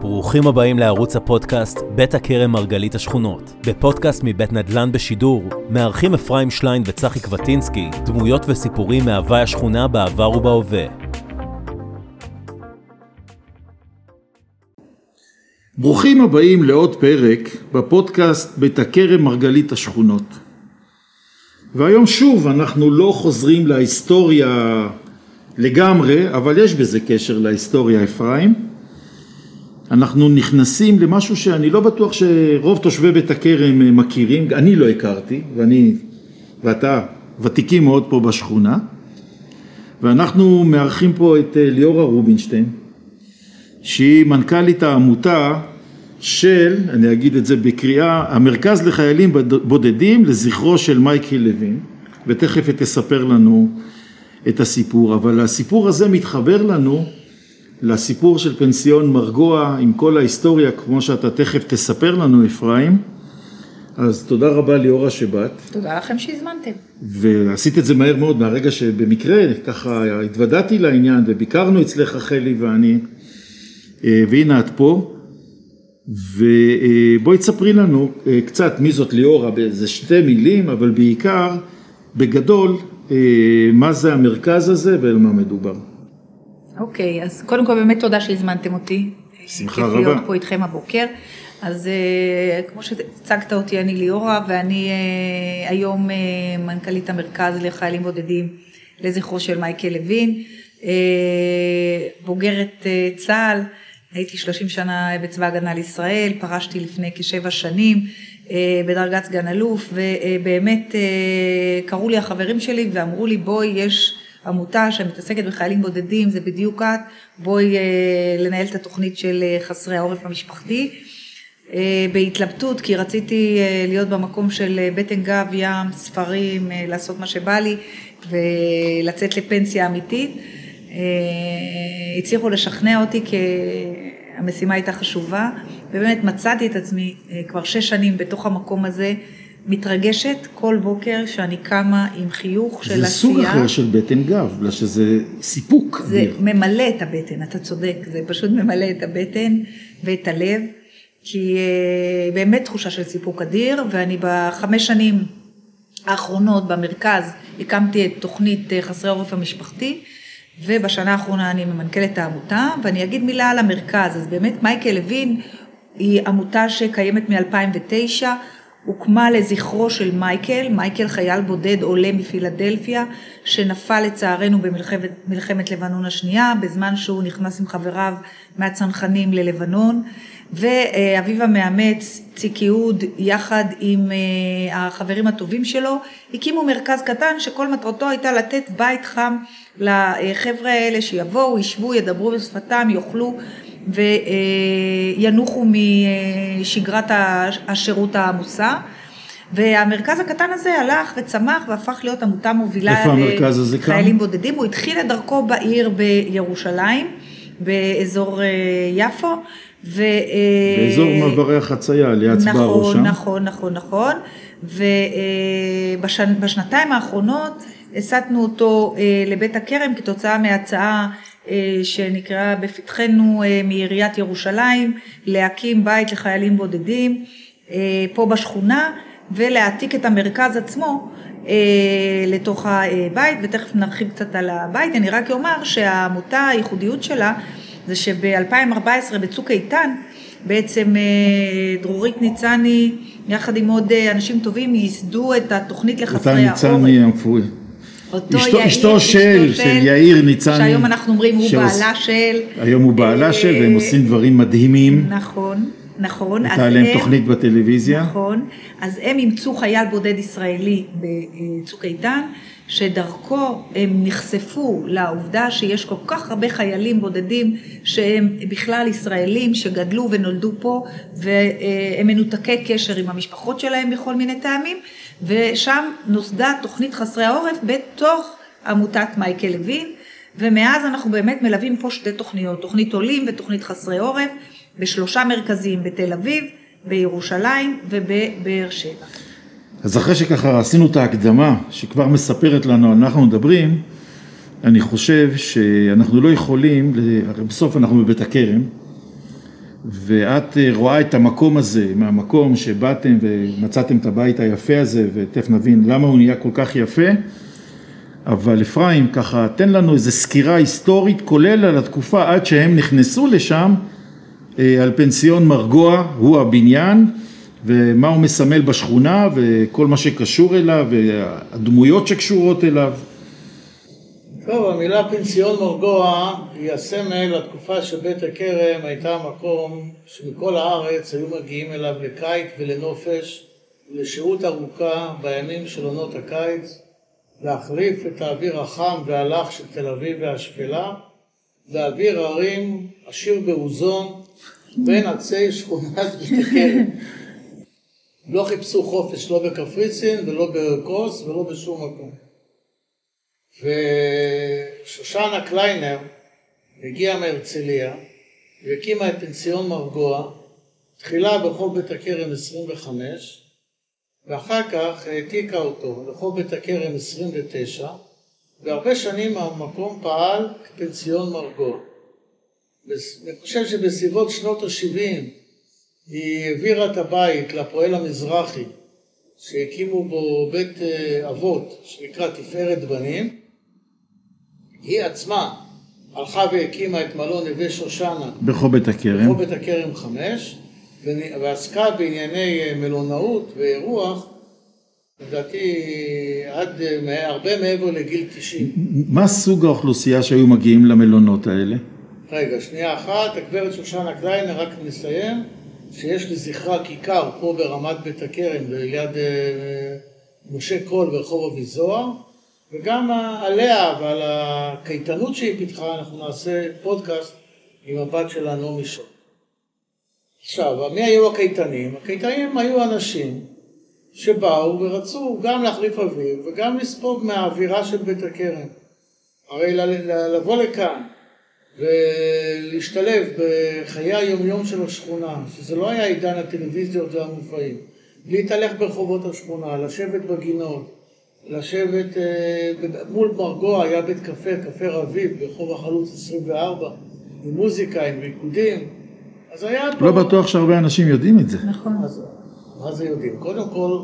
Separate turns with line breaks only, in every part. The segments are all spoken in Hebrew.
ברוכים הבאים לערוץ הפודקאסט בית הכרם מרגלית השכונות. בפודקאסט מבית נדל"ן בשידור, מארחים אפרים שליין וצחי קבטינסקי דמויות וסיפורים מהווי השכונה בעבר ובהווה.
ברוכים הבאים לעוד פרק בפודקאסט בית הכרם מרגלית השכונות. והיום שוב אנחנו לא חוזרים להיסטוריה לגמרי, אבל יש בזה קשר להיסטוריה אפרים. אנחנו נכנסים למשהו שאני לא בטוח שרוב תושבי בית הכרם מכירים, אני לא הכרתי, ואני ואתה ותיקים מאוד פה בשכונה, ואנחנו מארחים פה את ליאורה רובינשטיין, שהיא מנכ"לית העמותה של, אני אגיד את זה בקריאה, המרכז לחיילים בודדים לזכרו של מייקל לוין, ותכף תספר לנו את הסיפור, אבל הסיפור הזה מתחבר לנו לסיפור של פנסיון מרגוע עם כל ההיסטוריה כמו שאתה תכף תספר לנו אפרים אז תודה רבה ליאורה שבאת.
תודה לכם שהזמנתם.
ועשית את זה מהר מאוד מהרגע שבמקרה ככה התוודעתי לעניין וביקרנו אצלך חלי ואני אה, והנה את פה ובואי תספרי לנו אה, קצת מי זאת ליאורה באיזה שתי מילים אבל בעיקר בגדול אה, מה זה המרכז הזה ועל מה מדובר.
אוקיי, אז קודם כל באמת תודה שהזמנתם אותי.
שמחה רבה.
כיף להיות פה איתכם הבוקר. אז אה, כמו שהצגת אותי, אני ליאורה, ואני אה, היום אה, מנכ"לית המרכז לחיילים בודדים לזכרו של מייקל לוין, בוגרת צה"ל, הייתי 30 שנה בצבא הגנה לישראל, פרשתי לפני כשבע שנים בדרגת סגן אלוף, ובאמת קראו לי החברים שלי ואמרו לי בואי יש עמותה שמתעסקת בחיילים בודדים, זה בדיוק את, בואי אה, לנהל את התוכנית של אה, חסרי העורף המשפחתי. אה, בהתלבטות, כי רציתי להיות במקום של בטן גב, ים, ספרים, לעשות מה שבא לי ולצאת לפנסיה אמיתית. הצליחו לשכנע אותי כי המשימה הייתה חשובה, ובאמת מצאתי את עצמי כבר שש שנים בתוך המקום הזה. מתרגשת כל בוקר שאני קמה עם חיוך של עשייה.
זה סוג אחר של בטן גב, בגלל שזה סיפוק.
זה אדיר. ממלא את הבטן, אתה צודק, זה פשוט ממלא את הבטן ואת הלב, כי uh, באמת תחושה של סיפוק אדיר, ואני בחמש שנים האחרונות במרכז הקמתי את תוכנית uh, חסרי עורף המשפחתי, ובשנה האחרונה אני ממנכ"לת העמותה, ואני אגיד מילה על המרכז, אז באמת מייקל לוין היא עמותה שקיימת מ-2009, הוקמה לזכרו של מייקל, מייקל חייל בודד עולה מפילדלפיה, שנפל לצערנו במלחמת לבנון השנייה, בזמן שהוא נכנס עם חבריו מהצנחנים ללבנון, ואביו המאמץ, ציק יהוד, יחד עם אה, החברים הטובים שלו, הקימו מרכז קטן שכל מטרתו הייתה לתת בית חם לחבר'ה האלה שיבואו, ישבו, ידברו בשפתם, יאכלו וינוחו משגרת השירות העמוסה. והמרכז הקטן הזה הלך וצמח והפך להיות עמותה מובילה
איפה המרכז הזה
כאן? חיילים בודדים. הוא התחיל את דרכו בעיר בירושלים, באזור אה, יפו. ו... אה,
באזור מעברי החצייה, ליד צבא
נכון,
ראשם.
נכון, נכון, נכון. ובשנתיים האחרונות הסטנו אותו אה, לבית הכרם כתוצאה מהצעה אה, שנקרא בפתחנו אה, מעיריית ירושלים, להקים בית לחיילים בודדים אה, פה בשכונה ולהעתיק את המרכז עצמו לתוך הבית ותכף נרחיב קצת על הבית. אני רק אומר שהעמותה, הייחודיות שלה זה שב-2014 בצוק איתן בעצם דרורית ניצני יחד עם עוד אנשים טובים ייסדו את התוכנית לחסרי העורף.
אותה ניצני המפואר.
אותו
אשתו,
יאיר,
אשתו של, של יאיר ניצני.
שהיום אנחנו אומרים הוא
שעוש...
בעלה של.
היום הוא בעלה
אה,
של, והם עושים דברים מדהימים.
נכון, נכון.
הייתה להם הם, תוכנית בטלוויזיה.
נכון. אז הם אימצו חייל בודד ישראלי בצוק איתן, שדרכו הם נחשפו לעובדה שיש כל כך הרבה חיילים בודדים שהם בכלל ישראלים, שגדלו ונולדו פה, והם מנותקי קשר עם המשפחות שלהם בכל מיני טעמים. ושם נוסדה תוכנית חסרי העורף בתוך עמותת מייקל לוין, ומאז אנחנו באמת מלווים פה שתי תוכניות, תוכנית עולים ותוכנית חסרי עורף, בשלושה מרכזים, בתל אביב, בירושלים ובבאר שבע.
אז אחרי שככה עשינו את ההקדמה שכבר מספרת לנו, אנחנו מדברים, אני חושב שאנחנו לא יכולים, הרי בסוף אנחנו בבית הכרם, ואת אה, רואה את המקום הזה, מהמקום שבאתם ומצאתם את הבית היפה הזה, ותכף נבין למה הוא נהיה כל כך יפה, אבל אפרים, ככה, תן לנו איזו סקירה היסטורית, כולל על התקופה עד שהם נכנסו לשם, אה, על פנסיון מרגוע, הוא הבניין, ומה הוא מסמל בשכונה, וכל מה שקשור אליו, והדמויות שקשורות אליו.
טוב, המילה פנסיון מרגוע היא הסמל לתקופה שבית הכרם הייתה מקום שמכל הארץ היו מגיעים אליו לקיץ ולנופש, לשהות ארוכה בימים של עונות הקיץ, להחליף את האוויר החם והלח של תל אביב והשפלה, לאוויר הרים עשיר באוזון בין עצי שכונת בית הכרם. לא חיפשו חופש לא בקפריסין ולא בקוס ולא בשום מקום. ושושנה קליינר הגיעה מהרצליה והקימה את פנסיון מרגוע, תחילה ברחוב בית הכרם 25 ואחר כך העתיקה אותו לרחוב בית הכרם 29 והרבה שנים המקום פעל כפנסיון מרגוע. אני חושב שבסביבות שנות ה-70 היא העבירה את הבית לפועל המזרחי שהקימו בו בית אה, אבות שנקרא תפארת בנים היא עצמה הלכה והקימה את מלון נווה שושנה
ברחוב בית הכרם,
ברחוב בית הכרם חמש, ועסקה בענייני אה, מלונאות ואירוח, לדעתי עד אה, הרבה מעבר לגיל 90.
מה סוג האוכלוסייה שהיו מגיעים למלונות האלה?
רגע, שנייה אחת, הגברת שושנה קליינר, רק נסיים, שיש לזכרה כיכר פה ברמת בית הכרם, ליד אה, משה קול ברחוב אביזוהר. וגם עליה ועל הקייטנות שהיא פיתחה אנחנו נעשה פודקאסט עם הבת שלה נעמי שון. עכשיו, מי היו הקייטנים? הקייטנים היו אנשים שבאו ורצו גם להחליף אוויר וגם לספוג מהאווירה של בית הכרם. הרי לבוא לכאן ולהשתלב בחיי היומיום של השכונה, שזה לא היה עידן הטלוויזיות והמופעים, להתהלך ברחובות השכונה, לשבת בגינות, לשבת אה, מול מרגוע היה בית קפה, קפה רביב, ברחוב החלוץ 24, עם מוזיקה, עם ריקודים, אז היה פה...
לא בטוח שהרבה אנשים יודעים את זה.
נכון.
אז, מה זה יודעים? קודם כל,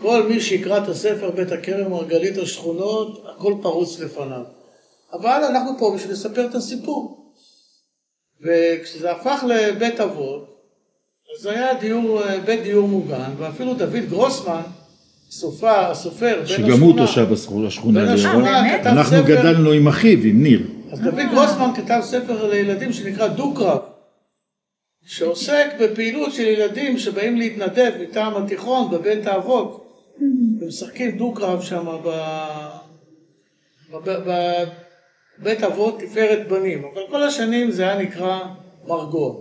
כל מי שיקרא את הספר בית הכרם מרגלית השכונות, הכל פרוץ לפניו. אבל אנחנו פה בשביל לספר את הסיפור. וכשזה הפך לבית אבות, אז זה היה דיור, אה, בית דיור מוגן, ואפילו דוד גרוסמן, סופר, הסופר, בן השכונה.
שגם הוא תושב השכונה.
בן השכונה כתב
אנחנו
ספר.
גדלנו עם אחיו, עם ניר.
אז דוד גרוסמן כתב ספר לילדים שנקרא דו-קרב, שעוסק בפעילות של ילדים שבאים להתנדב מטעם התיכון בבית האבות, ומשחקים דו-קרב שם בבית אבות תפארת בנים, אבל כל השנים זה היה נקרא מרגוע.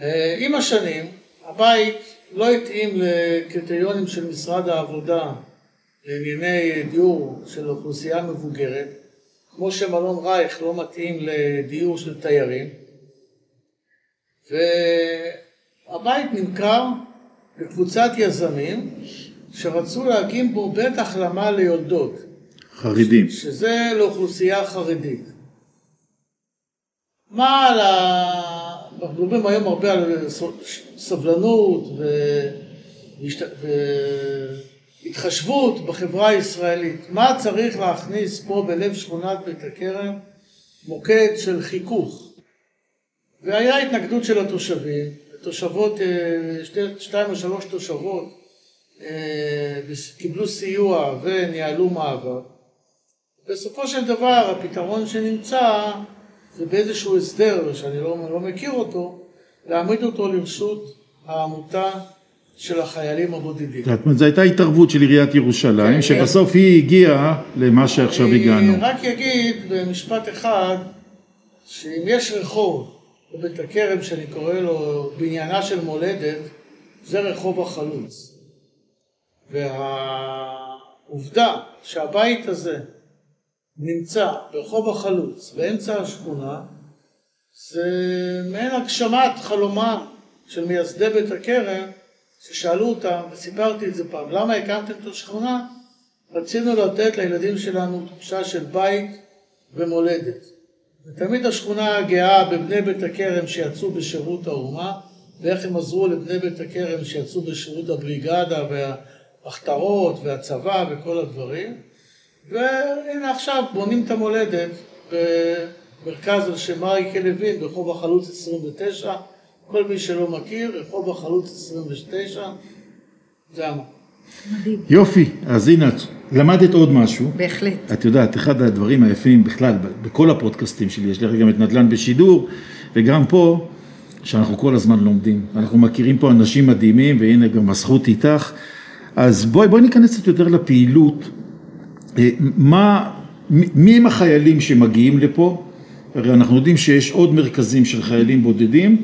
אה, עם השנים הבית לא התאים לקריטריונים של משרד העבודה לענייני דיור של אוכלוסייה מבוגרת, כמו שמלון רייך לא מתאים לדיור של תיירים, והבית נמכר לקבוצת יזמים שרצו להקים בו בית החלמה ליולדות.
חרדים.
שזה לאוכלוסייה חרדית. מה על ה... אנחנו מדברים היום הרבה על סבלנות והתחשבות בחברה הישראלית. מה צריך להכניס פה בלב שכונת בית הכרם? מוקד של חיכוך. והיה התנגדות של התושבים, תושבות, אה, שתי, שתיים או שלוש תושבות אה, קיבלו סיוע וניהלו מאבק. בסופו של דבר הפתרון שנמצא זה באיזשהו הסדר שאני לא, לא מכיר אותו, להעמיד אותו לרשות העמותה של החיילים הבודדים.
זאת אומרת, זו הייתה התערבות של עיריית ירושלים,
כן,
שבסוף כן. היא הגיעה למה שעכשיו הגענו.
אני רק אגיד במשפט אחד, שאם יש רחוב בבית הכרם שאני קורא לו בניינה של מולדת, זה רחוב החלוץ. והעובדה שהבית הזה נמצא ברחוב החלוץ, באמצע השכונה, זה מעין הגשמת חלומם של מייסדי בית הכרם, ששאלו אותם, וסיפרתי את זה פעם, למה הקמתם את השכונה? רצינו לתת לילדים שלנו תחושה של בית ומולדת. ותמיד השכונה גאה בבני בית הכרם שיצאו בשירות האומה, ואיך הם עזרו לבני בית הכרם שיצאו בשירות הבריגדה והמחתרות והצבא וכל הדברים. והנה עכשיו בונים את המולדת במרכז על שם אריק לוין ברחוב החלוץ 29. כל מי שלא מכיר, רחוב החלוץ 29, זה המקום.
מדהים.
יופי, אז הנה, את למדת עוד משהו.
בהחלט.
את יודעת, אחד הדברים היפים בכלל, בכל הפודקאסטים שלי, יש לי גם את נדל"ן בשידור, וגם פה, שאנחנו כל הזמן לומדים. אנחנו מכירים פה אנשים מדהימים, והנה גם הזכות איתך. אז בואי, בואי ניכנס קצת יותר לפעילות. אה, מה, מי הם החיילים שמגיעים לפה? הרי אנחנו יודעים שיש עוד מרכזים של חיילים בודדים.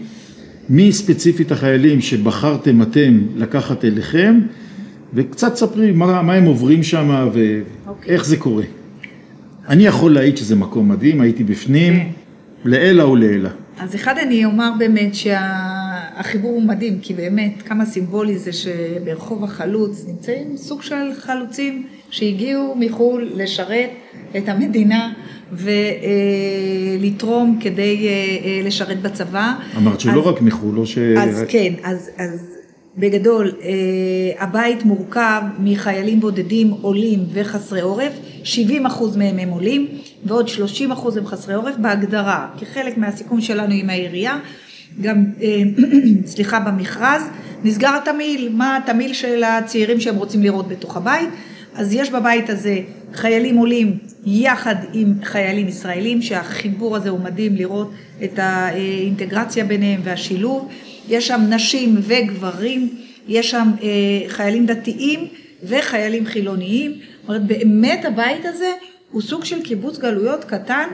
מי ספציפית החיילים שבחרתם אתם לקחת אליכם, וקצת ספרי מה, מה הם עוברים שם ואיך okay. זה קורה. אני יכול להעיד שזה מקום מדהים, הייתי בפנים, okay. כן. לעילא ולעילא.
אז אחד אני אומר באמת שהחיבור הוא מדהים, כי באמת כמה סימבולי זה שברחוב החלוץ נמצאים סוג של חלוצים שהגיעו מחו"ל לשרת את המדינה ולתרום כדי אה, אה, לשרת בצבא.
אמרת שלא אז, רק מחו"ל, לא ש...
אז כן, אז, אז בגדול, אה, הבית מורכב מחיילים בודדים עולים וחסרי עורף, 70 אחוז מהם הם עולים ועוד 30 אחוז הם חסרי עורף בהגדרה, כחלק מהסיכום שלנו עם העירייה, גם, סליחה, במכרז, נסגר התמהיל, מה התמהיל של הצעירים שהם רוצים לראות בתוך הבית, אז יש בבית הזה חיילים עולים יחד עם חיילים ישראלים, שהחיבור הזה הוא מדהים לראות את האינטגרציה ביניהם והשילוב. יש שם נשים וגברים, יש שם אה, חיילים דתיים וחיילים חילוניים. זאת אומרת, באמת הבית הזה הוא סוג של קיבוץ גלויות קטן,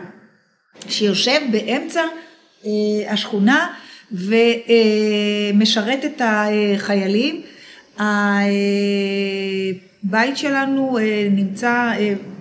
שיושב באמצע אה, השכונה ומשרת את החיילים. הבית שלנו נמצא,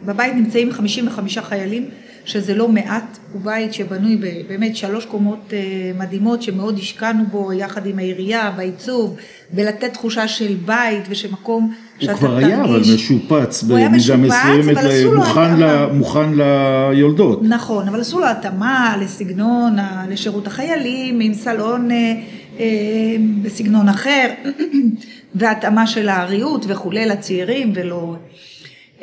בבית נמצאים 55 חיילים שזה לא מעט, הוא בית שבנוי באמת שלוש קומות אה, מדהימות שמאוד השקענו בו יחד עם העירייה, בעיצוב, בלתת תחושה של בית ושל מקום שאתה תרגיש.
הוא כבר היה אבל משופץ במידה מסוימת, מוכן, ל, מוכן ליולדות.
נכון, אבל עשו לו התאמה לסגנון, לשירות החיילים, עם סלון אה, אה, בסגנון אחר, והתאמה של האריות וכולי לצעירים ולא...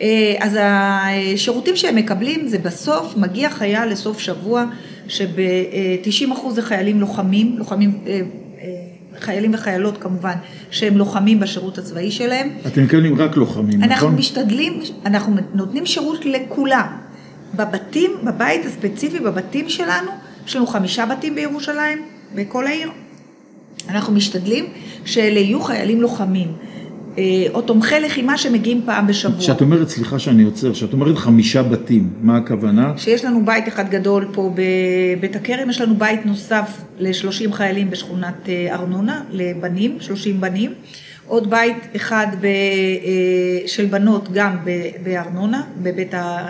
אה, אז השירותים שהם מקבלים זה בסוף מגיע חייל לסוף שבוע שב-90% זה חיילים לוחמים, לוחמים, אה, אה, חיילים וחיילות כמובן, שהם לוחמים בשירות הצבאי שלהם.
אתם מקבלים רק לוחמים,
נכון? אנחנו משתדלים, אנחנו נותנים שירות לכולם. בבתים, בבית הספציפי, בבתים שלנו, יש לנו חמישה בתים בירושלים, בכל העיר. אנחנו משתדלים שאלה יהיו חיילים לוחמים. אה, או תומכי לחימה שמגיעים פעם בשבוע.
כשאת אומרת, סליחה שאני עוצר, כשאת אומרת חמישה בתים, מה הכוונה?
שיש לנו בית אחד גדול פה בבית הכרם, יש לנו בית נוסף ל-30 חיילים בשכונת אה, ארנונה, לבנים, 30 בנים. עוד בית אחד ב, אה, של בנות גם בארנונה, בבית ה...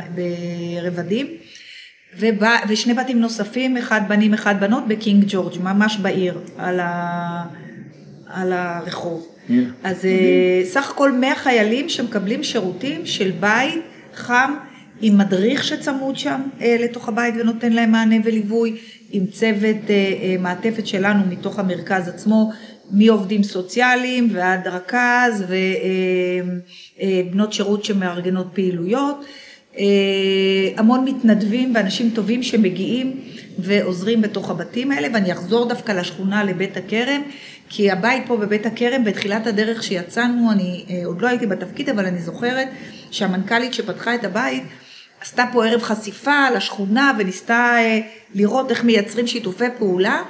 ובא, ושני בתים נוספים, אחד בנים, אחד בנות, בקינג ג'ורג', ממש בעיר, על, ה, על הרחוב. אז אה, סך הכל 100 חיילים שמקבלים שירותים של בית חם עם מדריך שצמוד שם אה, לתוך הבית ונותן להם מענה וליווי, עם צוות אה, מעטפת שלנו מתוך המרכז עצמו, מעובדים סוציאליים ועד רכז ובנות שירות שמארגנות פעילויות. המון מתנדבים ואנשים טובים שמגיעים ועוזרים בתוך הבתים האלה, ואני אחזור דווקא לשכונה לבית הכרם, כי הבית פה בבית הכרם, בתחילת הדרך שיצאנו, אני אה, עוד לא הייתי בתפקיד, אבל אני זוכרת שהמנכ"לית שפתחה את הבית, עשתה פה ערב חשיפה לשכונה וניסתה אה, לראות איך מייצרים שיתופי פעולה.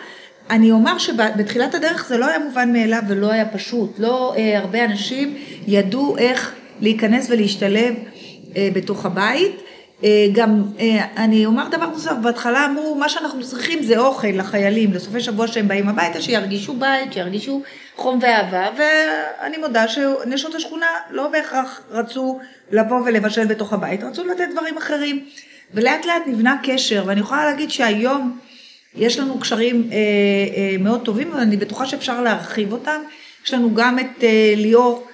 אני אומר שבתחילת הדרך זה לא היה מובן מאליו ולא היה פשוט. לא אה, הרבה אנשים ידעו איך להיכנס ולהשתלב בתוך הבית. אה, גם אה, אני אומר דבר נוסף, בהתחלה אמרו מה שאנחנו צריכים זה אוכל לחיילים, לסופי שבוע שהם באים הביתה, שירגישו בית, שירגישו חום ואהבה, ואני מודה שנשות השכונה לא בהכרח רצו לבוא ולבשל בתוך הבית, רצו לתת דברים אחרים. ולאט לאט נבנה קשר, ואני יכולה להגיד שהיום יש לנו קשרים אה, אה, מאוד טובים, ואני בטוחה שאפשר להרחיב אותם. יש לנו גם את אה, ליאור אה,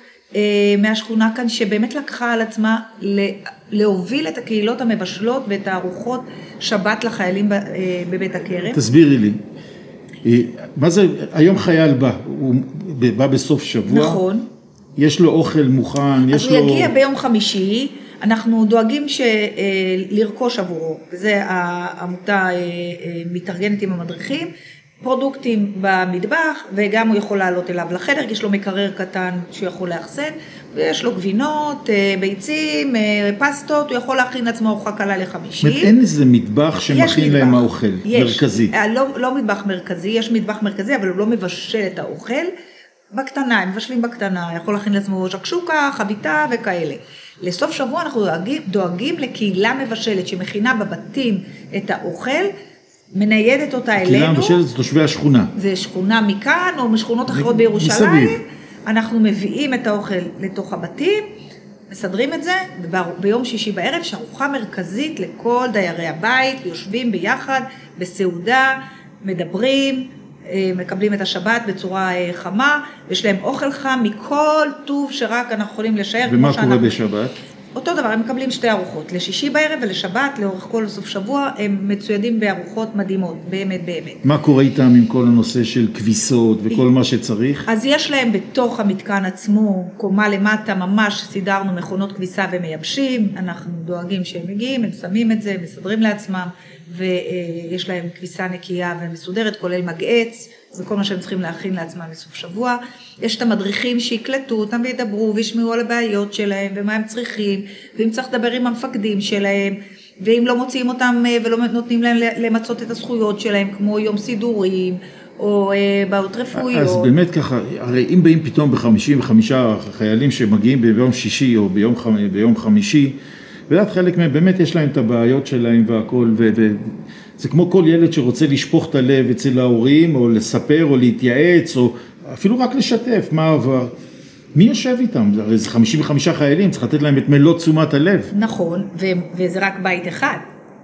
מהשכונה כאן, שבאמת לקחה על עצמה להוביל את הקהילות המבשלות ואת הארוחות שבת לחיילים אה, בבית הכרם.
תסבירי לי. אה, מה זה, היום חייל בא, הוא בא בסוף שבוע.
נכון.
יש לו אוכל מוכן, יש לו...
אז הוא יגיע ביום חמישי, אנחנו דואגים ש... לרכוש עבורו, וזה העמותה מתארגנת עם המדריכים, פרודוקטים במטבח, וגם הוא יכול לעלות אליו לחדר, יש לו מקרר קטן שהוא יכול לאחסן, ויש לו גבינות, אה, ביצים, אה, פסטות, הוא יכול להכין לעצמו ארוחה קלה לחמישי.
זאת אומרת, אין איזה מטבח שמכין להם האוכל,
יש.
מרכזי.
אה, לא, לא מטבח מרכזי, יש מטבח מרכזי, אבל הוא לא מבשל את האוכל. בקטנה, הם מבשלים בקטנה, יכול להכין לעצמו שקשוקה, חביתה וכאלה. לסוף שבוע אנחנו דואגים, דואגים לקהילה מבשלת שמכינה בבתים את האוכל. מניידת אותה אלינו.
קהילה מבשלת זה תושבי השכונה.
זה שכונה מכאן או משכונות אחרות בירושלים. מסביב. אנחנו מביאים את האוכל לתוך הבתים, מסדרים את זה, וביום שישי בערב יש ארוחה מרכזית לכל דיירי הבית, יושבים ביחד בסעודה, מדברים, אה, מקבלים את השבת בצורה אה, חמה, יש להם אוכל חם מכל טוב שרק אנחנו יכולים לשער.
ומה קורה שאנחנו... בשבת?
אותו דבר, הם מקבלים שתי ארוחות, לשישי בערב ולשבת, לאורך כל סוף שבוע, הם מצוידים בארוחות מדהימות, באמת באמת.
מה קורה איתם עם כל הנושא של כביסות וכל מה שצריך?
אז יש להם בתוך המתקן עצמו, קומה למטה, ממש סידרנו מכונות כביסה ומייבשים, אנחנו דואגים שהם מגיעים, הם שמים את זה, מסדרים לעצמם, ויש להם כביסה נקייה ומסודרת, כולל מגעץ. וכל מה שהם צריכים להכין לעצמם בסוף שבוע. יש את המדריכים שיקלטו אותם וידברו וישמעו על הבעיות שלהם ומה הם צריכים, ואם צריך לדבר עם המפקדים שלהם, ואם לא מוציאים אותם אה, ולא נותנים להם למצות את הזכויות שלהם, כמו יום סידורים, או אה, בעיות רפואיות.
אז באמת ככה, הרי אם באים פתאום בחמישים וחמישה חיילים שמגיעים ביום שישי או ביום, ביום חמישי, ואת חלק מהם באמת יש להם את הבעיות שלהם והכל, ו... זה כמו כל ילד שרוצה לשפוך את הלב אצל ההורים, או לספר, או להתייעץ, או אפילו רק לשתף מה עבר. מי יושב איתם? הרי זה 55 חיילים, צריך לתת להם את מלוא תשומת הלב.
נכון, ו- וזה רק בית אחד.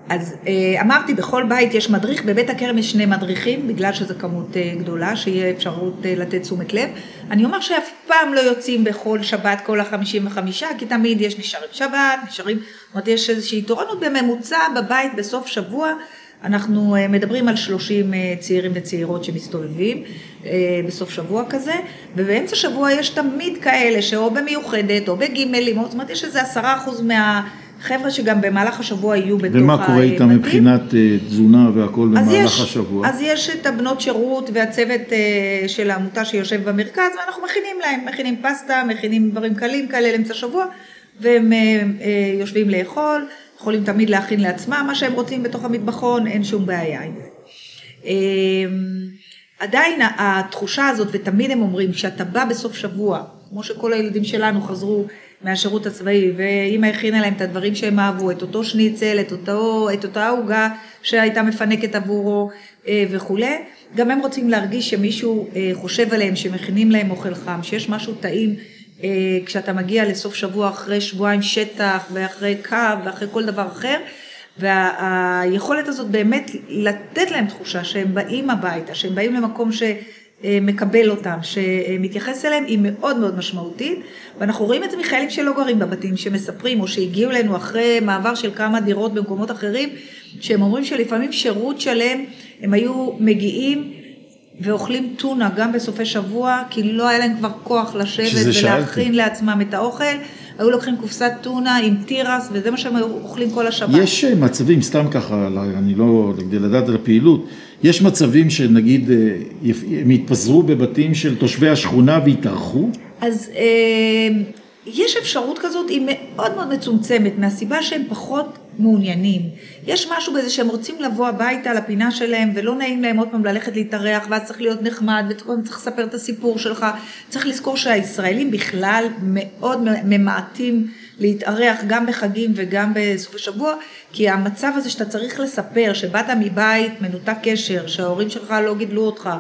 אז אה, אמרתי, בכל בית יש מדריך, בבית הכרם יש שני מדריכים, בגלל שזו כמות אה, גדולה, שיהיה אפשרות אה, לתת תשומת לב. אני אומר שאף פעם לא יוצאים בכל שבת כל החמישים וחמישה, כי תמיד יש נשארים שבת, נשארים, זאת אומרת, יש איזושהי תורנות בממוצע בבית בסוף שבוע. אנחנו אה, מדברים על 30 אה, צעירים וצעירות שמסתובבים אה, בסוף שבוע כזה, ובאמצע שבוע יש תמיד כאלה שאו במיוחדת או בגימלים, זאת אומרת יש איזה עשרה אחוז מהחבר'ה שגם במהלך השבוע יהיו בתוך
הבתים. ומה קורה איתם מבחינת תזונה והכל במהלך יש, השבוע?
אז יש את הבנות שירות והצוות של העמותה שיושב במרכז, ואנחנו מכינים להם, מכינים פסטה, מכינים דברים קלים כאלה לאמצע שבוע, והם יושבים לאכול. יכולים תמיד להכין לעצמם מה שהם רוצים בתוך המטבחון, אין שום בעיה עם זה. אמ, עדיין התחושה הזאת, ותמיד הם אומרים, כשאתה בא בסוף שבוע, כמו שכל הילדים שלנו חזרו מהשירות הצבאי, ואימא הכינה להם את הדברים שהם אהבו, את אותו שניצל, את, אותו, את אותה עוגה שהייתה מפנקת עבורו אה, וכולי, גם הם רוצים להרגיש שמישהו אה, חושב עליהם, שמכינים להם אוכל חם, שיש משהו טעים כשאתה מגיע לסוף שבוע אחרי שבועיים שטח ואחרי קו ואחרי כל דבר אחר. והיכולת הזאת באמת לתת להם תחושה שהם באים הביתה, שהם באים למקום שמקבל אותם, שמתייחס אליהם, היא מאוד מאוד משמעותית. ואנחנו רואים את זה מחיילים שלא גרים בבתים, שמספרים, או שהגיעו אלינו אחרי מעבר של כמה דירות במקומות אחרים, שהם אומרים שלפעמים שירות שלם, הם היו מגיעים ואוכלים טונה גם בסופי שבוע, כי לא היה להם כבר כוח לשבת ולהכין שאלתי. לעצמם את האוכל. היו לוקחים קופסת טונה עם תירס, וזה מה שהם היו אוכלים כל השבת.
יש אה, מצבים, סתם ככה, אני לא, כדי לדעת על הפעילות, יש מצבים שנגיד אה, הם יתפזרו בבתים של תושבי השכונה ויתארחו?
אז אה, יש אפשרות כזאת, היא מאוד מאוד מצומצמת, מהסיבה שהם פחות מעוניינים. יש משהו בזה שהם רוצים לבוא הביתה לפינה שלהם ולא נעים להם עוד פעם ללכת להתארח ואז צריך להיות נחמד וצריך לספר את הסיפור שלך. צריך לזכור שהישראלים בכלל מאוד ממעטים להתארח גם בחגים וגם בסופי שבוע, כי המצב הזה שאתה צריך לספר שבאת מבית מנותק קשר, שההורים שלך לא גידלו אותך,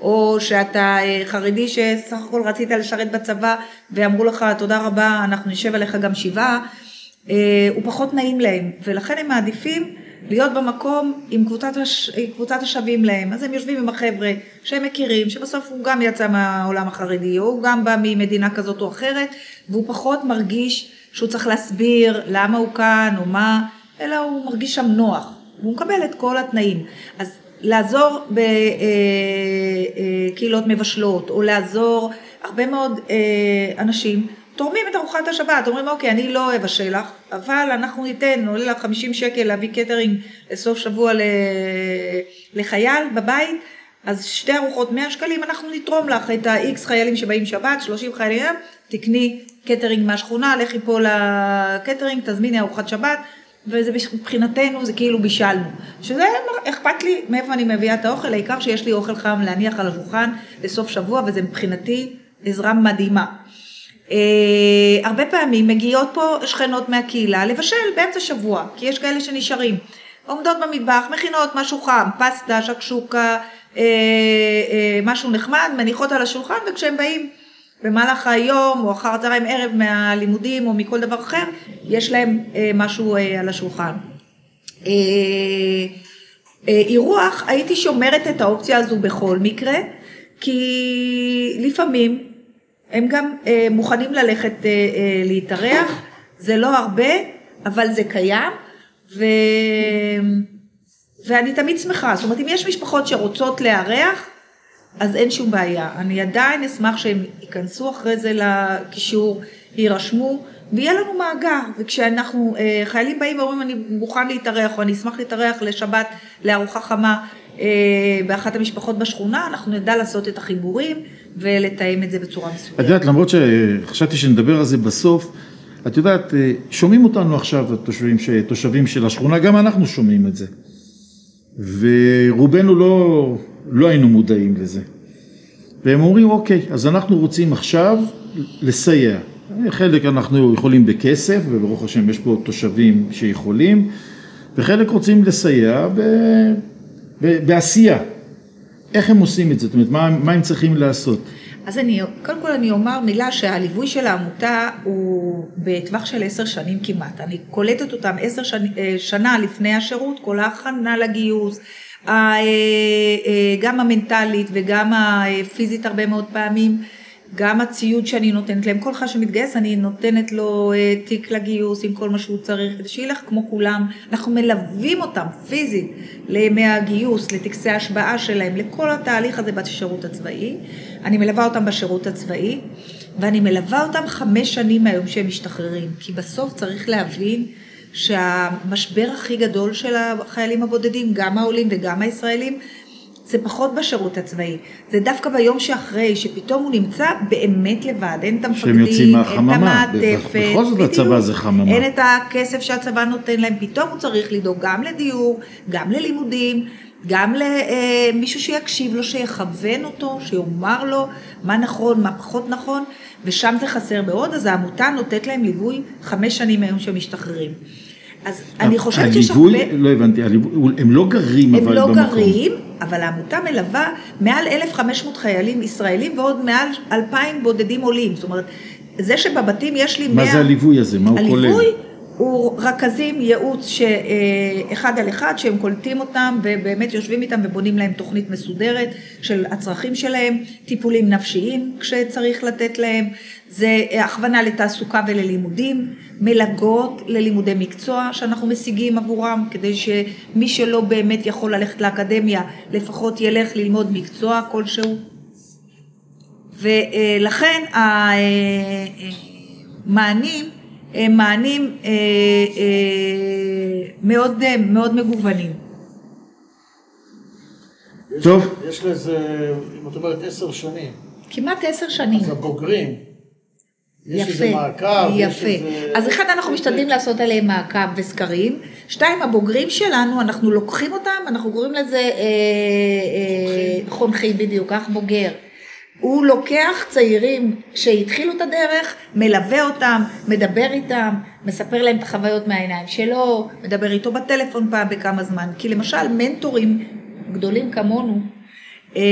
או שאתה אה, חרדי שסך הכל רצית לשרת בצבא ואמרו לך תודה רבה אנחנו נשב עליך גם שבעה, הוא פחות נעים להם ולכן הם מעדיפים להיות במקום עם קבוצת, הש... קבוצת השווים להם. אז הם יושבים עם החבר'ה שהם מכירים, שבסוף הוא גם יצא מהעולם החרדי, או הוא גם בא ממדינה כזאת או אחרת, והוא פחות מרגיש שהוא צריך להסביר למה הוא כאן או מה, אלא הוא מרגיש שם נוח. והוא מקבל את כל התנאים. אז לעזור בקהילות מבשלות, או לעזור הרבה מאוד אה, אנשים. תורמים את ארוחת השבת, אומרים אוקיי, אני לא אבשל לך, אבל אנחנו ניתן, עולה לך 50 שקל להביא קטרינג לסוף שבוע לחייל בבית, אז שתי ארוחות 100 שקלים, אנחנו נתרום לך את ה-X חיילים שבאים שבת, 30 חיילים, תקחי קטרינג מהשכונה, לכי פה לקטרינג, תזמיני ארוחת שבת, וזה מבחינתנו זה כאילו בישלנו. שזה אכפת לי מאיפה אני מביאה את האוכל, העיקר שיש לי אוכל חם להניח על השולחן לסוף שבוע, וזה מבחינתי עזרה מדהימה. Uh, הרבה פעמים מגיעות פה שכנות מהקהילה לבשל באמצע שבוע, כי יש כאלה שנשארים. עומדות במטבח, מכינות משהו חם, פסטה, שקשוקה, uh, uh, משהו נחמד, מניחות על השולחן, וכשהם באים במהלך היום או אחר הצהריים ערב מהלימודים או מכל דבר אחר, יש להם uh, משהו uh, על השולחן. Uh, uh, אירוח, הייתי שומרת את האופציה הזו בכל מקרה, כי לפעמים הם גם אה, מוכנים ללכת אה, אה, להתארח, זה לא הרבה, אבל זה קיים, ו... ואני תמיד שמחה, זאת אומרת אם יש משפחות שרוצות לארח, אז אין שום בעיה. אני עדיין אשמח שהם ייכנסו אחרי זה לקישור, יירשמו, ויהיה לנו מאגר, וכשאנחנו, אה, חיילים באים ואומרים אני מוכן להתארח, או אני אשמח להתארח לשבת, לארוחה חמה, אה, באחת המשפחות בשכונה, אנחנו נדע לעשות את החיבורים ולתאם את זה בצורה מסוימת.
את יודעת, למרות שחשבתי שנדבר על זה בסוף, את יודעת, אה, שומעים אותנו עכשיו התושבים, תושבים של השכונה, גם אנחנו שומעים את זה. ורובנו לא, לא היינו מודעים לזה. והם אומרים, אוקיי, אז אנחנו רוצים עכשיו לסייע. חלק אנחנו יכולים בכסף, וברוך השם יש פה תושבים שיכולים, וחלק רוצים לסייע ב... בעשייה. איך הם עושים את זה? זאת אומרת, מה, מה הם צריכים לעשות?
אז אני, קודם כל אני אומר מילה שהליווי של העמותה הוא בטווח של עשר שנים כמעט. אני קולטת אותם עשר שנ, אה, שנה לפני השירות, כל ההכנה לגיוס, אה, אה, גם המנטלית וגם הפיזית הרבה מאוד פעמים. גם הציוד שאני נותנת להם, כל אחד שמתגייס אני נותנת לו אה, תיק לגיוס עם כל מה שהוא צריך, כדי שילך כמו כולם. אנחנו מלווים אותם פיזית לימי הגיוס, לטקסי ההשבעה שלהם, לכל התהליך הזה בשירות הצבאי. אני מלווה אותם בשירות הצבאי, ואני מלווה אותם חמש שנים מהיום שהם משתחררים, כי בסוף צריך להבין שהמשבר הכי גדול של החיילים הבודדים, גם העולים וגם הישראלים, זה פחות בשירות הצבאי, זה דווקא ביום שאחרי, שפתאום הוא נמצא באמת לבד, אין את המפקדים, אין את המעטפת,
בכל זאת הצבא זה חממה,
אין את הכסף שהצבא נותן להם, פתאום הוא צריך לדאוג גם לדיור, גם ללימודים, גם למישהו שיקשיב לו, שיכוון אותו, שיאמר לו מה נכון, מה פחות נכון, ושם זה חסר מאוד, אז העמותה נותנת להם ליווי חמש שנים מהיום שהם משתחררים. אז אני חושבת שיש הרבה...
הליווי, לא הבנתי, הם לא גרים
אבל
במקום.
הם לא גרים, אבל העמותה מלווה מעל 1,500 חיילים ישראלים ועוד מעל 2,000 בודדים עולים. זאת אומרת, זה שבבתים יש לי 100...
מה זה הליווי הזה? מה הוא כולל?
הליווי הוא רכזים ייעוץ שאחד על אחד, שהם קולטים אותם ובאמת יושבים איתם ובונים להם תוכנית מסודרת של הצרכים שלהם, טיפולים נפשיים כשצריך לתת להם, זה הכוונה לתעסוקה וללימודים, מלגות ללימודי מקצוע שאנחנו משיגים עבורם, כדי שמי שלא באמת יכול ללכת לאקדמיה, לפחות ילך ללמוד מקצוע כלשהו. ולכן המענים הם מענים אה, אה, מאוד, מאוד מגוונים.
טוב.
יש לזה, אם את אומרת עשר שנים.
כמעט עשר שנים.
אז הבוגרים.
יש יפה, איזה מעקב, יפה. יש איזה... אז אחד, אנחנו משתדלים לעשות עליהם מעקב וסקרים. שתיים, הבוגרים שלנו, אנחנו לוקחים אותם, אנחנו קוראים לזה אה, אה, חונכים בדיוק, כך בוגר. הוא לוקח צעירים שהתחילו את הדרך, מלווה אותם, מדבר איתם, מספר להם את החוויות מהעיניים שלו, מדבר איתו בטלפון פעם בכמה זמן. כי למשל מנטורים גדולים כמונו, אה,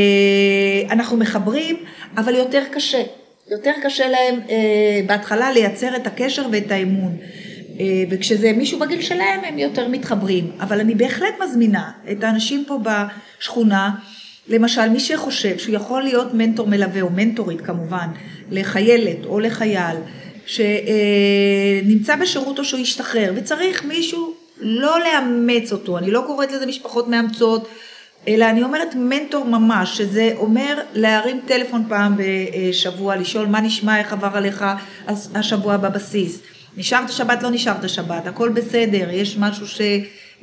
אנחנו מחברים, אבל יותר קשה. יותר קשה להם אה, בהתחלה לייצר את הקשר ואת האמון. אה, וכשזה מישהו בגיל שלהם הם יותר מתחברים, אבל אני בהחלט מזמינה את האנשים פה בשכונה, למשל מי שחושב שהוא יכול להיות מנטור מלווה או מנטורית כמובן, לחיילת או לחייל, שנמצא בשירות או שהוא השתחרר וצריך מישהו לא לאמץ אותו, אני לא קוראת לזה משפחות מאמצות, אלא אני אומרת מנטור ממש, שזה אומר להרים טלפון פעם בשבוע, לשאול מה נשמע, איך עבר עליך השבוע בבסיס. נשארת שבת, לא נשארת שבת, הכל בסדר, יש משהו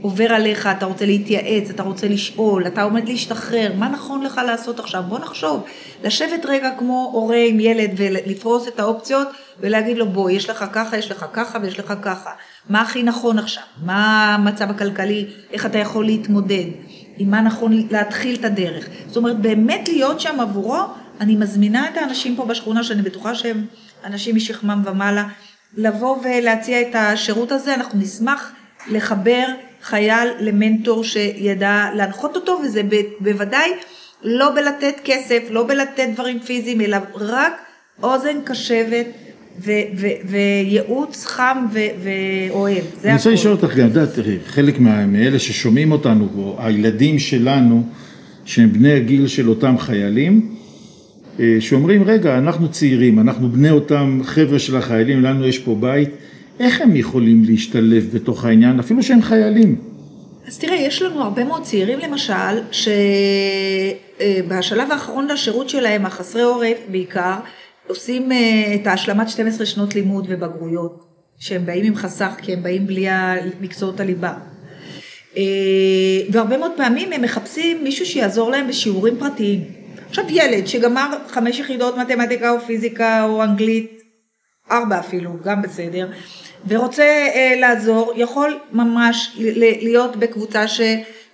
שעובר עליך, אתה רוצה להתייעץ, אתה רוצה לשאול, אתה עומד להשתחרר, מה נכון לך לעשות עכשיו? בוא נחשוב. לשבת רגע כמו הורה עם ילד ולפרוס את האופציות ולהגיד לו בוא, יש לך ככה, יש לך ככה ויש לך ככה. מה הכי נכון עכשיו? מה המצב הכלכלי? איך אתה יכול להתמודד? עם מה נכון להתחיל את הדרך. זאת אומרת, באמת להיות שם עבורו, אני מזמינה את האנשים פה בשכונה, שאני בטוחה שהם אנשים משכמם ומעלה, לבוא ולהציע את השירות הזה, אנחנו נשמח לחבר חייל למנטור שידע להנחות אותו, וזה בוודאי לא בלתת כסף, לא בלתת דברים פיזיים, אלא רק אוזן קשבת. וייעוץ חם ואוהב, זה
אני רוצה לשאול אותך גם, יודעת, תראי, חלק מאלה ששומעים אותנו, או הילדים שלנו, שהם בני הגיל של אותם חיילים, אה, שאומרים, רגע, אנחנו צעירים, אנחנו בני אותם חבר'ה של החיילים, לנו יש פה בית, איך הם יכולים להשתלב בתוך העניין, אפילו שהם חיילים?
אז תראה, יש לנו הרבה מאוד צעירים למשל, שבשלב האחרון לשירות שלהם, החסרי עורף בעיקר, עושים אה, את ההשלמת 12 שנות לימוד ובגרויות, שהם באים עם חסך, כי הם באים בלי מקצועות הליבה. אה, והרבה מאוד פעמים הם מחפשים מישהו שיעזור להם בשיעורים פרטיים. עכשיו ילד שגמר חמש יחידות מתמטיקה או פיזיקה או אנגלית, ארבע אפילו, גם בסדר, ורוצה אה, לעזור, יכול ממש להיות בקבוצה ש...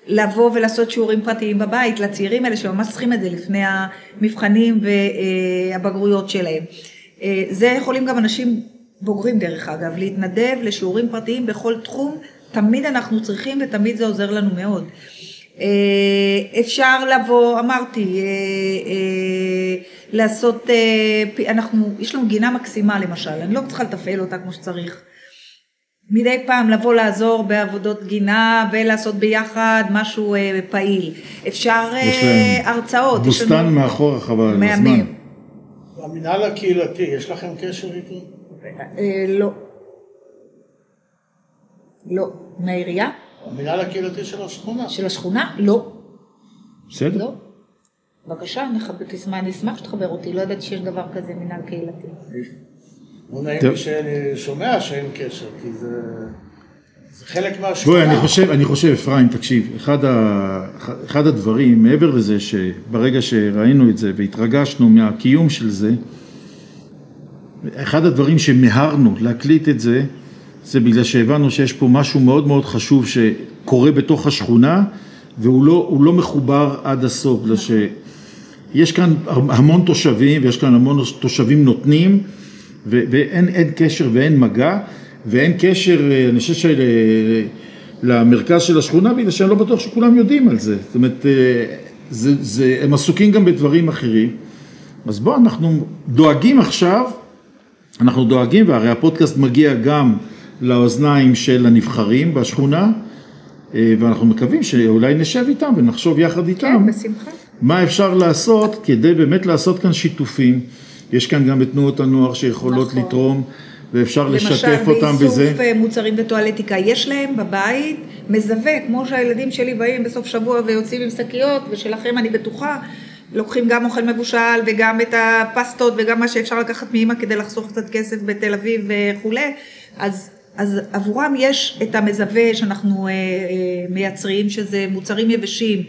לבוא ולעשות שיעורים פרטיים בבית לצעירים האלה שממש צריכים את זה לפני המבחנים והבגרויות שלהם. אה, זה יכולים גם אנשים בוגרים דרך אגב, להתנדב לשיעורים פרטיים בכל תחום, תמיד אנחנו צריכים ותמיד זה עוזר לנו מאוד. אה, אפשר לבוא, אמרתי, אה, לעשות, אנחנו, יש לנו גינה מקסימה למשל, אני לא צריכה לתפעל אותה כמו שצריך. מדי פעם לבוא לעזור בעבודות גינה ולעשות ביחד משהו אה, פעיל. אפשר אה, הרצאות.
בוסתן מאחורה חבל על הזמן.
במנהל הקהילתי, יש לכם קשר איתו?
אה, לא. לא. מהעירייה?
המנהל הקהילתי של השכונה.
של השכונה? לא.
בסדר.
לא. בבקשה, אני אשמח שתחבר אותי, לא ידעתי שיש דבר כזה מנהל קהילתי.
לא נעים לי שאני שומע שאין קשר, כי זה... זה חלק מהשכונה.
בואי, אני חושב, אני חושב, אפרים, תקשיב, אחד, ה, אחד הדברים, מעבר לזה שברגע שראינו את זה והתרגשנו מהקיום של זה, אחד הדברים שמיהרנו להקליט את זה, זה בגלל שהבנו שיש פה משהו מאוד מאוד חשוב שקורה בתוך השכונה, והוא לא, לא מחובר עד הסוף, בגלל שיש כאן המון תושבים, ויש כאן המון תושבים נותנים, ואין קשר ואין מגע, ואין קשר, אה, אני חושב של... למרכז של השכונה, בגלל שאני לא בטוח שכולם יודעים על זה. זאת אומרת, אה, זה, זה, הם עסוקים גם בדברים אחרים. אז בואו, אנחנו דואגים עכשיו, אנחנו דואגים, והרי הפודקאסט מגיע גם לאוזניים של הנבחרים בשכונה, אה, ואנחנו מקווים שאולי נשב איתם ונחשוב יחד איתם.
כן, בשמחה.
מה אפשר לעשות כדי באמת לעשות כאן שיתופים. יש כאן גם את תנועות הנוער שיכולות נכון. לתרום. ואפשר לשתף אותם בזה.
למשל באיסוף מוצרים וטואלטיקה, יש להם בבית מזווה, כמו שהילדים שלי באים בסוף שבוע ויוצאים עם שקיות, ושלכם אני בטוחה, לוקחים גם אוכל מבושל וגם את הפסטות וגם מה שאפשר לקחת מאמא כדי לחסוך קצת כסף בתל אביב וכולי, אז, אז עבורם יש את המזווה שאנחנו אה, אה, מייצרים, שזה מוצרים יבשים.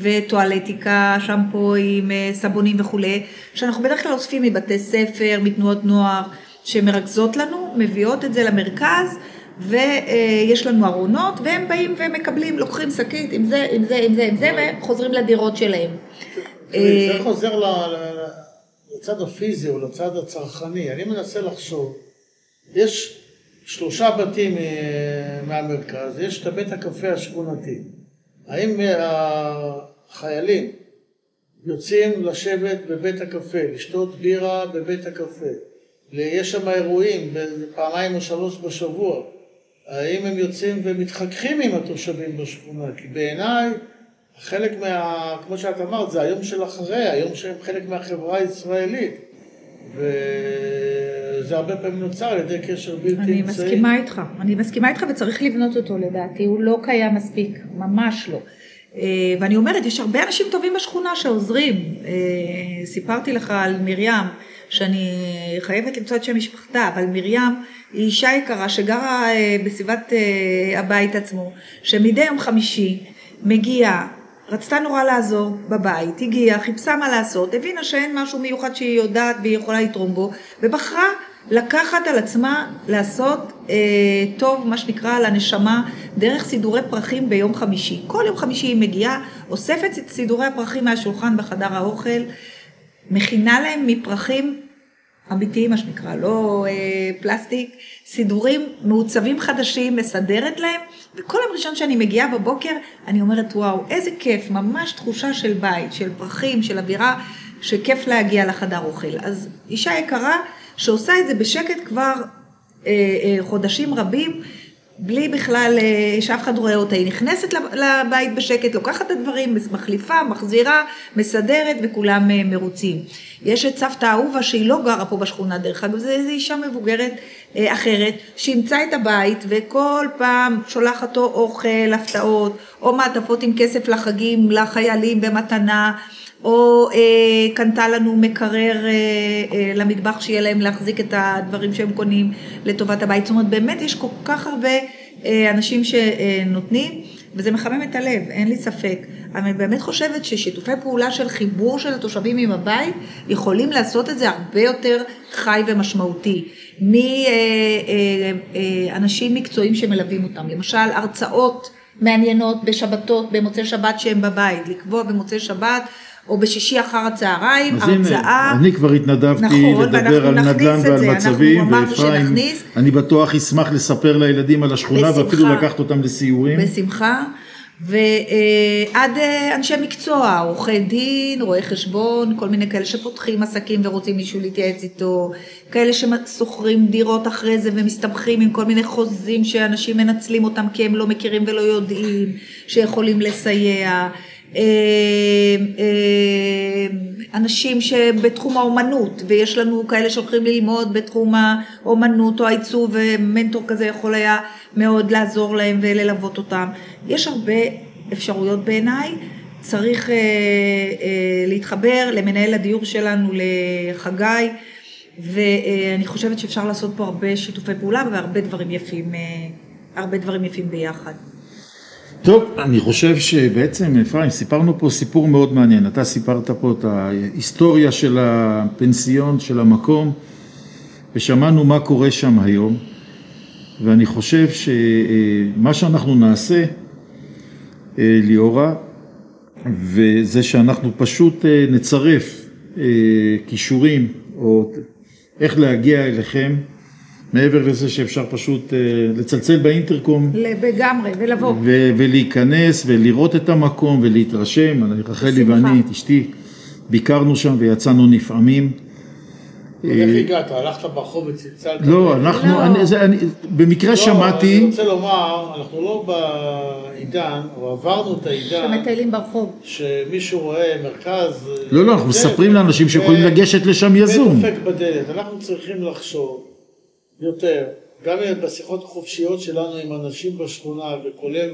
וטואלטיקה, שמפואים, אה, סבונים וכולי, שאנחנו בדרך כלל אוספים מבתי ספר, מתנועות נוער, שמרכזות לנו, מביאות את זה למרכז, ויש לנו ארונות, והם באים ומקבלים, לוקחים שקית עם זה, עם זה, עם זה, עם זה, וחוזרים לדירות שלהם.
זה חוזר לצד הפיזי או לצד הצרכני, אני מנסה לחשוב, יש שלושה בתים אה, מהמרכז, יש את הבית הקפה השכונתי. האם החיילים יוצאים לשבת בבית הקפה, לשתות בירה בבית הקפה, יש שם אירועים פעמיים או שלוש בשבוע, האם הם יוצאים ומתחככים עם התושבים בשכונה? כי בעיניי, חלק מה... כמו שאת אמרת, זה היום של אחרי, היום שהם חלק מהחברה הישראלית. וזה הרבה פעמים נוצר על ידי קשר בלתי אמצעי.
אני מסכימה איתך, אני מסכימה איתך וצריך לבנות אותו לדעתי, הוא לא קיים מספיק, ממש לא. אה, ואני אומרת, יש הרבה אנשים טובים בשכונה שעוזרים. אה, סיפרתי לך על מרים, שאני חייבת למצוא את שם משפחתה, אבל מרים היא אישה יקרה שגרה אה, בסביבת הבית עצמו, שמדי יום חמישי מגיעה רצתה נורא לעזור בבית, הגיעה, חיפשה מה לעשות, הבינה שאין משהו מיוחד שהיא יודעת והיא יכולה לתרום בו, ובחרה לקחת על עצמה לעשות אה, טוב, מה שנקרא, לנשמה, דרך סידורי פרחים ביום חמישי. כל יום חמישי היא מגיעה, אוספת את סידורי הפרחים מהשולחן בחדר האוכל, מכינה להם מפרחים אמיתיים, מה שנקרא, לא אה, פלסטיק, סידורים מעוצבים חדשים, מסדרת להם, וכל יום ראשון שאני מגיעה בבוקר, אני אומרת, וואו, איזה כיף, ממש תחושה של בית, של פרחים, של אווירה, שכיף להגיע לחדר אוכל. אז אישה יקרה שעושה את זה בשקט כבר אה, אה, חודשים רבים, בלי בכלל אה, שאף אחד רואה אותה. היא נכנסת לבית בשקט, לוקחת את הדברים, מחליפה, מחזירה, מסדרת וכולם אה, מרוצים. יש את סבתא אהובה שהיא לא גרה פה בשכונה דרך אגב, זו אישה מבוגרת אה, אחרת, שאימצה את הבית וכל פעם שולחת לו אוכל, הפתעות, או מעטפות עם כסף לחגים, לחיילים במתנה. או אה, קנתה לנו מקרר אה, אה, למטבח שיהיה להם להחזיק את הדברים שהם קונים לטובת הבית. זאת אומרת, באמת יש כל כך הרבה אה, אנשים שנותנים, וזה מחמם את הלב, אין לי ספק. אני באמת חושבת ששיתופי פעולה של חיבור של התושבים עם הבית, יכולים לעשות את זה הרבה יותר חי ומשמעותי. מאנשים אה, אה, מקצועיים שמלווים אותם, למשל הרצאות מעניינות בשבתות, במוצאי שבת שהם בבית, לקבוע במוצאי שבת או בשישי אחר הצהריים,
אז
הרצאה.
הנה, אני כבר התנדבתי
נכון,
לדבר על נדל"ן ועל
זה.
מצבים, ואפרים, אני בטוח ישמח לספר לילדים על השכונה, בשמחה, ואפילו לקחת אותם לסיורים.
בשמחה. ועד אה, אנשי מקצוע, עורכי דין, רואי חשבון, כל מיני כאלה שפותחים עסקים ורוצים מישהו להתייעץ איתו, כאלה ששוכרים דירות אחרי זה ומסתבכים עם כל מיני חוזים שאנשים מנצלים אותם כי הם לא מכירים ולא יודעים, שיכולים לסייע. אה, אה, אנשים שבתחום האומנות, ויש לנו כאלה שהולכים ללמוד בתחום האומנות או העיצוב, ומנטור כזה יכול היה מאוד לעזור להם וללוות אותם. יש הרבה אפשרויות בעיניי, צריך אה, אה, להתחבר למנהל הדיור שלנו, לחגי, ואני חושבת שאפשר לעשות פה הרבה שיתופי פעולה והרבה דברים יפים, אה, הרבה דברים יפים ביחד.
טוב, אני חושב שבעצם, אפרים, סיפרנו פה סיפור מאוד מעניין. אתה סיפרת פה את ההיסטוריה של הפנסיון, של המקום, ושמענו מה קורה שם היום, ואני חושב שמה שאנחנו נעשה, ליאורה, וזה שאנחנו פשוט נצרף כישורים, או איך להגיע אליכם, מעבר לזה שאפשר פשוט אה, לצלצל באינטרקום.
לגמרי, ולבוא.
ו- ולהיכנס ולראות את המקום ולהתרשם. רחלי ואני, את אשתי, ביקרנו שם ויצאנו נפעמים.
איך אה, הגעת? הלכת ברחוב וצלצלת?
לא, אנחנו, לא. אני, זה, אני, במקרה
לא,
שמעתי...
אני רוצה לומר, אנחנו לא בעידן, או עברנו את העידן...
שמטיילים ברחוב.
שמישהו רואה מרכז...
לא, לא, אנחנו מספרים לאנשים שיכולים לגשת לשם יזום.
ודופק בדלת. אנחנו צריכים לחשוב יותר, גם בשיחות החופשיות שלנו עם אנשים בשכונה, וכולל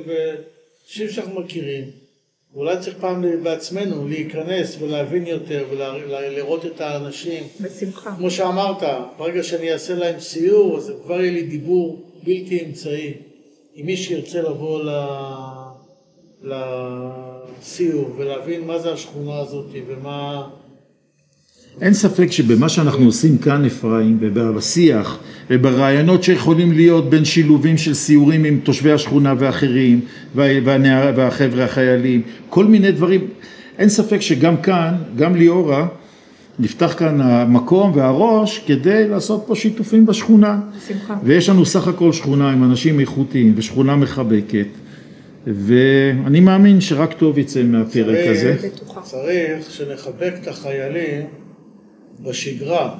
אנשים שאנחנו מכירים, אולי צריך פעם בעצמנו להיכנס ולהבין יותר ולראות את האנשים.
בשמחה.
כמו שאמרת, ברגע שאני אעשה להם סיור, אז כבר יהיה לי דיבור בלתי אמצעי. אם מי שירצה לבוא לסיור ולהבין מה זה השכונה הזאת ומה...
אין ספק שבמה שאנחנו עושים כאן אפרים ובשיח וברעיונות שיכולים להיות בין שילובים של סיורים עם תושבי השכונה ואחרים והחבר'ה החיילים כל מיני דברים אין ספק שגם כאן גם ליאורה נפתח כאן המקום והראש כדי לעשות פה שיתופים בשכונה.
בשמחה.
ויש לנו סך הכל שכונה עם אנשים איכותיים ושכונה מחבקת ואני מאמין שרק טוב יצא מהפרק
צריך,
הזה.
צריך שנחבק את החיילים בשגרה,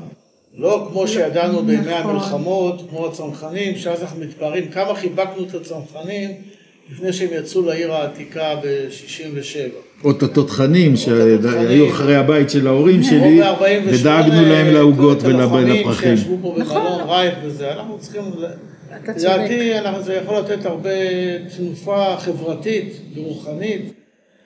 לא כמו שידענו בימי
נכון.
המלחמות, כמו הצנחנים, שאז אנחנו מתפארים כמה חיבקנו את הצנחנים לפני שהם יצאו לעיר העתיקה ב-67.
או את התותחנים. שהיו אחרי הבית של ההורים שלי,
ב-48,
ודאגנו להם לעוגות ולפרחים.
שישבו פה
נכון.
במלון רייך וזה, אנחנו צריכים,
אתה צודק.
לדעתי אנחנו- זה יכול לתת הרבה תנופה חברתית ורוחנית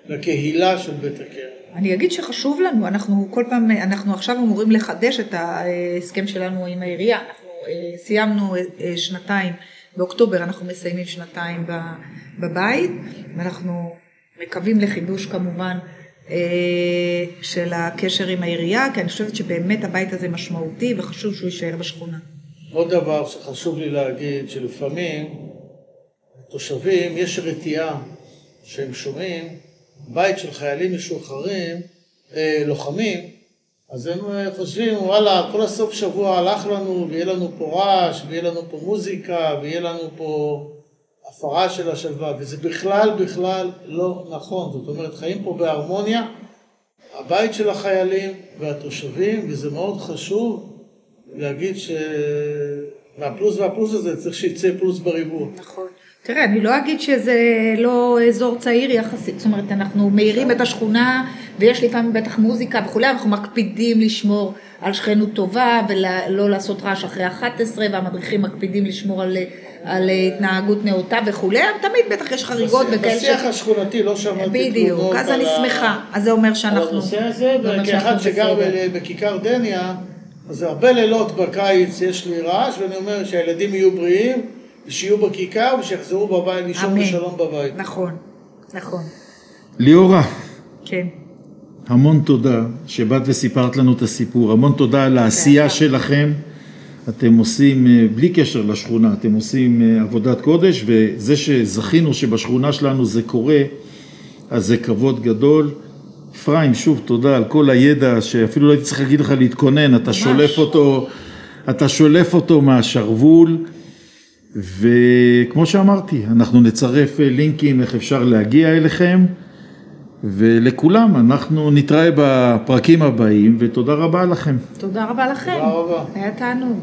לקהילה של בית הכרם.
אני אגיד שחשוב לנו, אנחנו כל פעם, אנחנו עכשיו אמורים לחדש את ההסכם שלנו עם העירייה, אנחנו אה, סיימנו אה, שנתיים, באוקטובר אנחנו מסיימים שנתיים בבית, ואנחנו מקווים לחידוש כמובן אה, של הקשר עם העירייה, כי אני חושבת שבאמת הבית הזה משמעותי וחשוב שהוא יישאר בשכונה.
עוד דבר שחשוב לי להגיד, שלפעמים תושבים, יש רתיעה שהם שומעים בית של חיילים משוחררים, אה, לוחמים, אז הם אה, חושבים, וואלה, כל הסוף שבוע הלך לנו, ויהיה לנו פה רעש, ויהיה לנו פה מוזיקה, ויהיה לנו פה הפרה של השלווה, וזה בכלל בכלל לא נכון. זאת אומרת, חיים פה בהרמוניה, הבית של החיילים והתושבים, וזה מאוד חשוב להגיד שמהפלוס והפלוס הזה צריך שיצא פלוס בריבוע.
נכון. תראה, אני לא אגיד שזה לא אזור צעיר יחסית, זאת אומרת, אנחנו מאירים את השכונה, ויש לפעמים בטח מוזיקה וכולי, אנחנו מקפידים לשמור על שכנות טובה, ולא לעשות רעש אחרי 11, והמדריכים מקפידים לשמור על, על התנהגות נאותה וכולי, תמיד בטח יש חריגות וכאלה
בשיח השכונתי לא שמעתי
בדיוק,
תלונות
אז
על
אני שמחה, אז זה אומר
על
שאנחנו...
הנושא הזה, וכאחד שגר בכיכר דניה, אז הרבה לילות בקיץ יש לי רעש, ואני אומר שהילדים יהיו בריאים, ושיהיו בכיכר, ושיחזרו בבית, לישון. בשלום בבית.
נכון, נכון,
ליאורה,
כן.
המון תודה שבאת וסיפרת לנו את הסיפור, המון תודה על העשייה. שלכם. אתם עושים, אה, בלי קשר לשכונה, אתם עושים אה, עבודת קודש, וזה שזכינו שבשכונה שלנו זה קורה, אז זה כבוד גדול. אפרים, שוב תודה על כל הידע שאפילו לא הייתי צריך להגיד לך להתכונן, אתה שולף אותו, אתה שולף אותו מהשרוול, וכמו שאמרתי, אנחנו נצרף אה, לינקים איך אפשר להגיע אליכם. ולכולם, אנחנו נתראה בפרקים הבאים, ותודה רבה לכם.
תודה רבה לכם.
תודה רבה.
היה תענוג.